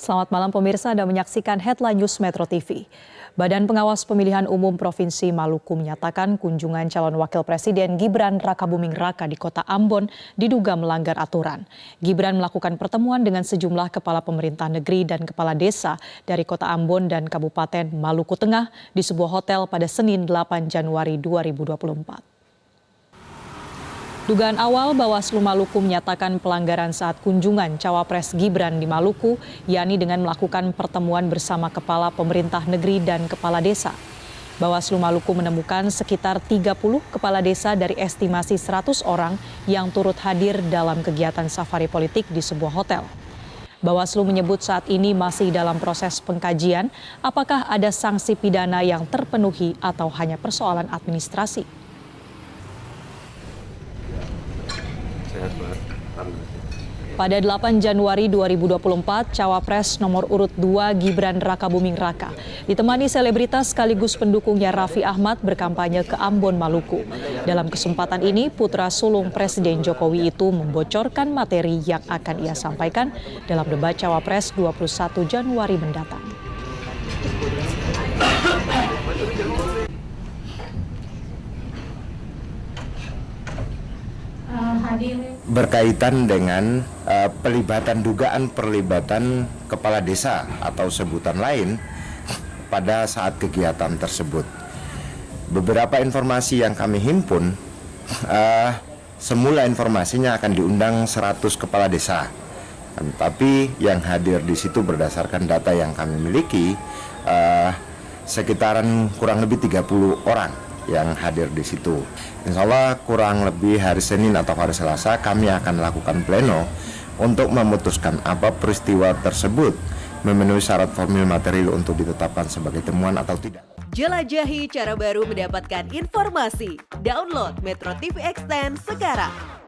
Selamat malam pemirsa Anda menyaksikan Headline News Metro TV. Badan Pengawas Pemilihan Umum Provinsi Maluku menyatakan kunjungan calon wakil presiden Gibran Rakabuming Raka di kota Ambon diduga melanggar aturan. Gibran melakukan pertemuan dengan sejumlah kepala pemerintah negeri dan kepala desa dari kota Ambon dan Kabupaten Maluku Tengah di sebuah hotel pada Senin 8 Januari 2024. Dugaan awal Bawaslu Maluku menyatakan pelanggaran saat kunjungan cawapres Gibran di Maluku, yakni dengan melakukan pertemuan bersama kepala pemerintah negeri dan kepala desa. Bawaslu Maluku menemukan sekitar 30 kepala desa dari estimasi 100 orang yang turut hadir dalam kegiatan safari politik di sebuah hotel. Bawaslu menyebut saat ini masih dalam proses pengkajian apakah ada sanksi pidana yang terpenuhi atau hanya persoalan administrasi. Pada 8 Januari 2024, Cawapres nomor urut 2 Gibran Raka Buming Raka ditemani selebritas sekaligus pendukungnya Raffi Ahmad berkampanye ke Ambon, Maluku. Dalam kesempatan ini, putra sulung Presiden Jokowi itu membocorkan materi yang akan ia sampaikan dalam debat Cawapres 21 Januari mendatang. Berkaitan dengan uh, pelibatan dugaan perlibatan kepala desa atau sebutan lain pada saat kegiatan tersebut. Beberapa informasi yang kami himpun, uh, semula informasinya akan diundang 100 kepala desa. Tapi yang hadir di situ berdasarkan data yang kami miliki uh, sekitaran kurang lebih 30 orang yang hadir di situ. Insya Allah kurang lebih hari Senin atau hari Selasa kami akan lakukan pleno untuk memutuskan apa peristiwa tersebut memenuhi syarat formil material untuk ditetapkan sebagai temuan atau tidak. Jelajahi cara baru mendapatkan informasi. Download Metro TV Extend sekarang.